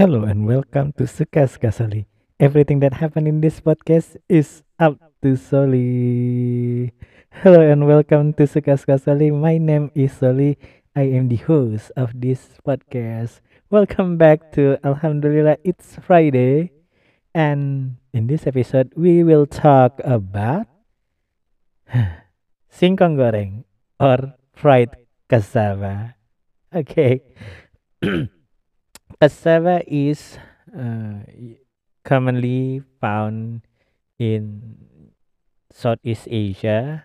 Hello and welcome to Suka Suka Soli. Everything that happened in this podcast is up to Soli. Hello and welcome to Suka Suka Soli. My name is Soli. I am the host of this podcast. Welcome back to Alhamdulillah. It's Friday, and in this episode we will talk about singkong goreng or fried cassava. Okay. Cassava is uh, commonly found in Southeast Asia,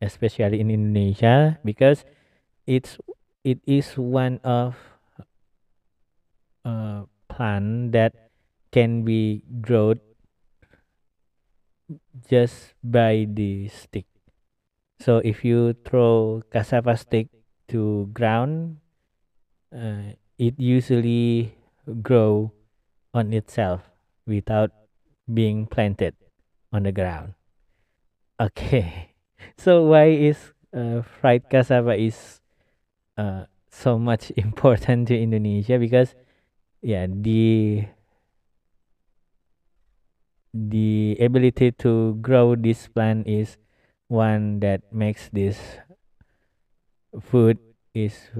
especially in Indonesia, because it's it is one of uh, plant that can be grown just by the stick. So if you throw cassava stick to ground, uh, it usually grow on itself without being planted on the ground. Okay, so why is uh, fried cassava is uh, so much important to Indonesia? Because yeah, the the ability to grow this plant is one that makes this food is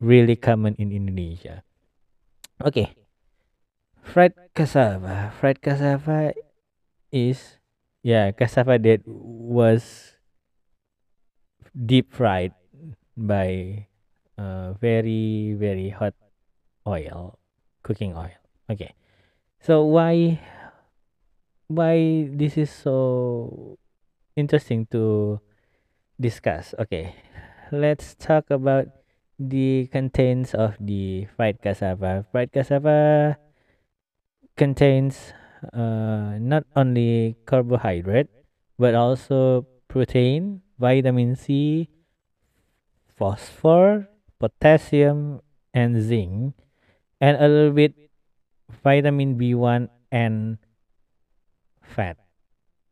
really common in Indonesia. Okay, fried cassava. Fried cassava is yeah cassava that was deep fried by uh, very very hot oil, cooking oil. Okay, so why why this is so interesting to discuss? Okay, let's talk about the contents of the fried cassava. Fried cassava contains uh, not only carbohydrate but also protein, vitamin C, phosphor, potassium, and zinc, and a little bit vitamin B1 and fat,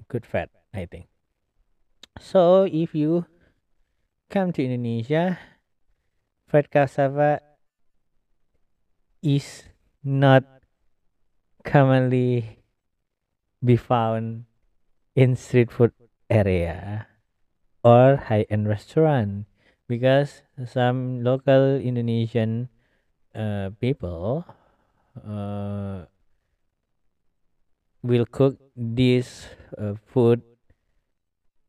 good fat, I think. So if you come to Indonesia, cassava is not commonly be found in street food area or high-end restaurant because some local Indonesian uh, people uh, will cook this uh, food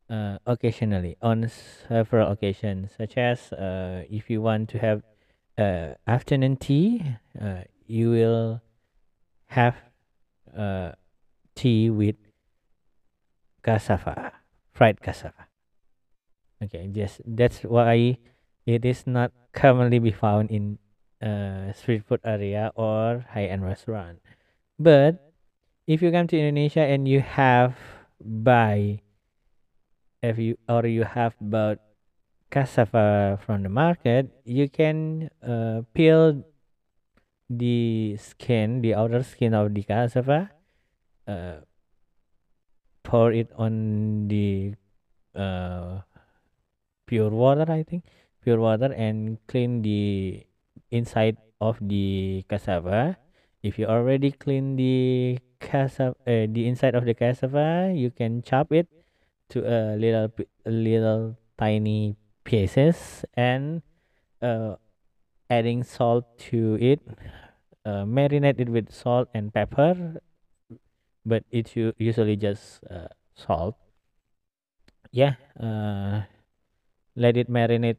uh, occasionally on several occasions such as uh, if you want to have uh, afternoon tea uh, you will have uh, tea with cassava fried cassava. Okay yes that's why it is not commonly be found in uh, street food area or high-end restaurant. But if you come to indonesia and you have buy if you or you have bought cassava from the market you can uh, peel the skin the outer skin of the cassava uh, pour it on the uh, pure water i think pure water and clean the inside of the cassava. If you already clean the cassava uh, the inside of the cassava you can chop it to a little little tiny pieces and uh, adding salt to it. Uh, marinate it with salt and pepper but it's usually just uh, salt. Yeah uh, let it marinate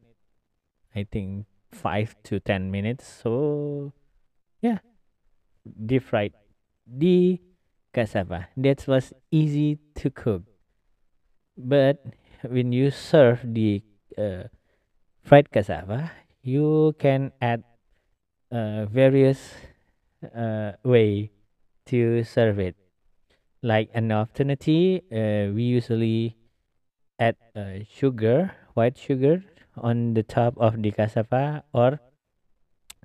i think 5 to 10 minutes. So yeah deep fried the cassava that was easy to cook but when you serve the uh, fried cassava, you can add uh, various uh, way to serve it. Like an alternative, uh, we usually add uh, sugar, white sugar, on the top of the cassava or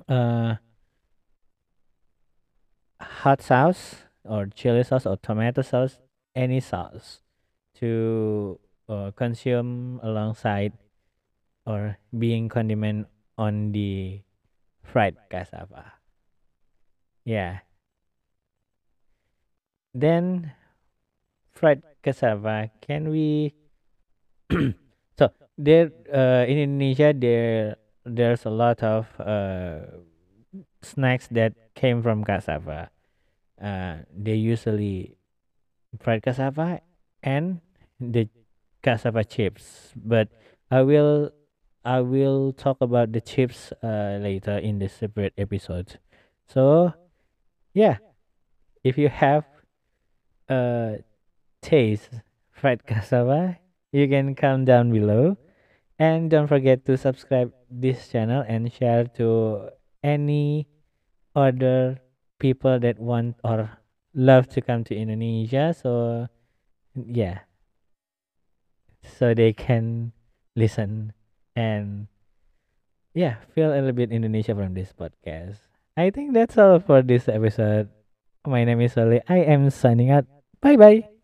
uh, hot sauce or chili sauce or tomato sauce, any sauce to uh, consume alongside or being condiment on the fried cassava. Yeah, then fried cassava. Can we? so there uh, in Indonesia there there's a lot of uh, snacks that came from cassava. Uh, they usually fried cassava and the cassava chips. But I will I will talk about the chips uh, later in the separate episode. So yeah, if you have uh taste fried cassava, you can come down below. And don't forget to subscribe this channel and share to any other people that want or love to come to Indonesia. So yeah, so they can listen and yeah, feel a little bit Indonesia from this podcast. I think that's all for this episode. My name is Oli. I am signing out. Bye bye.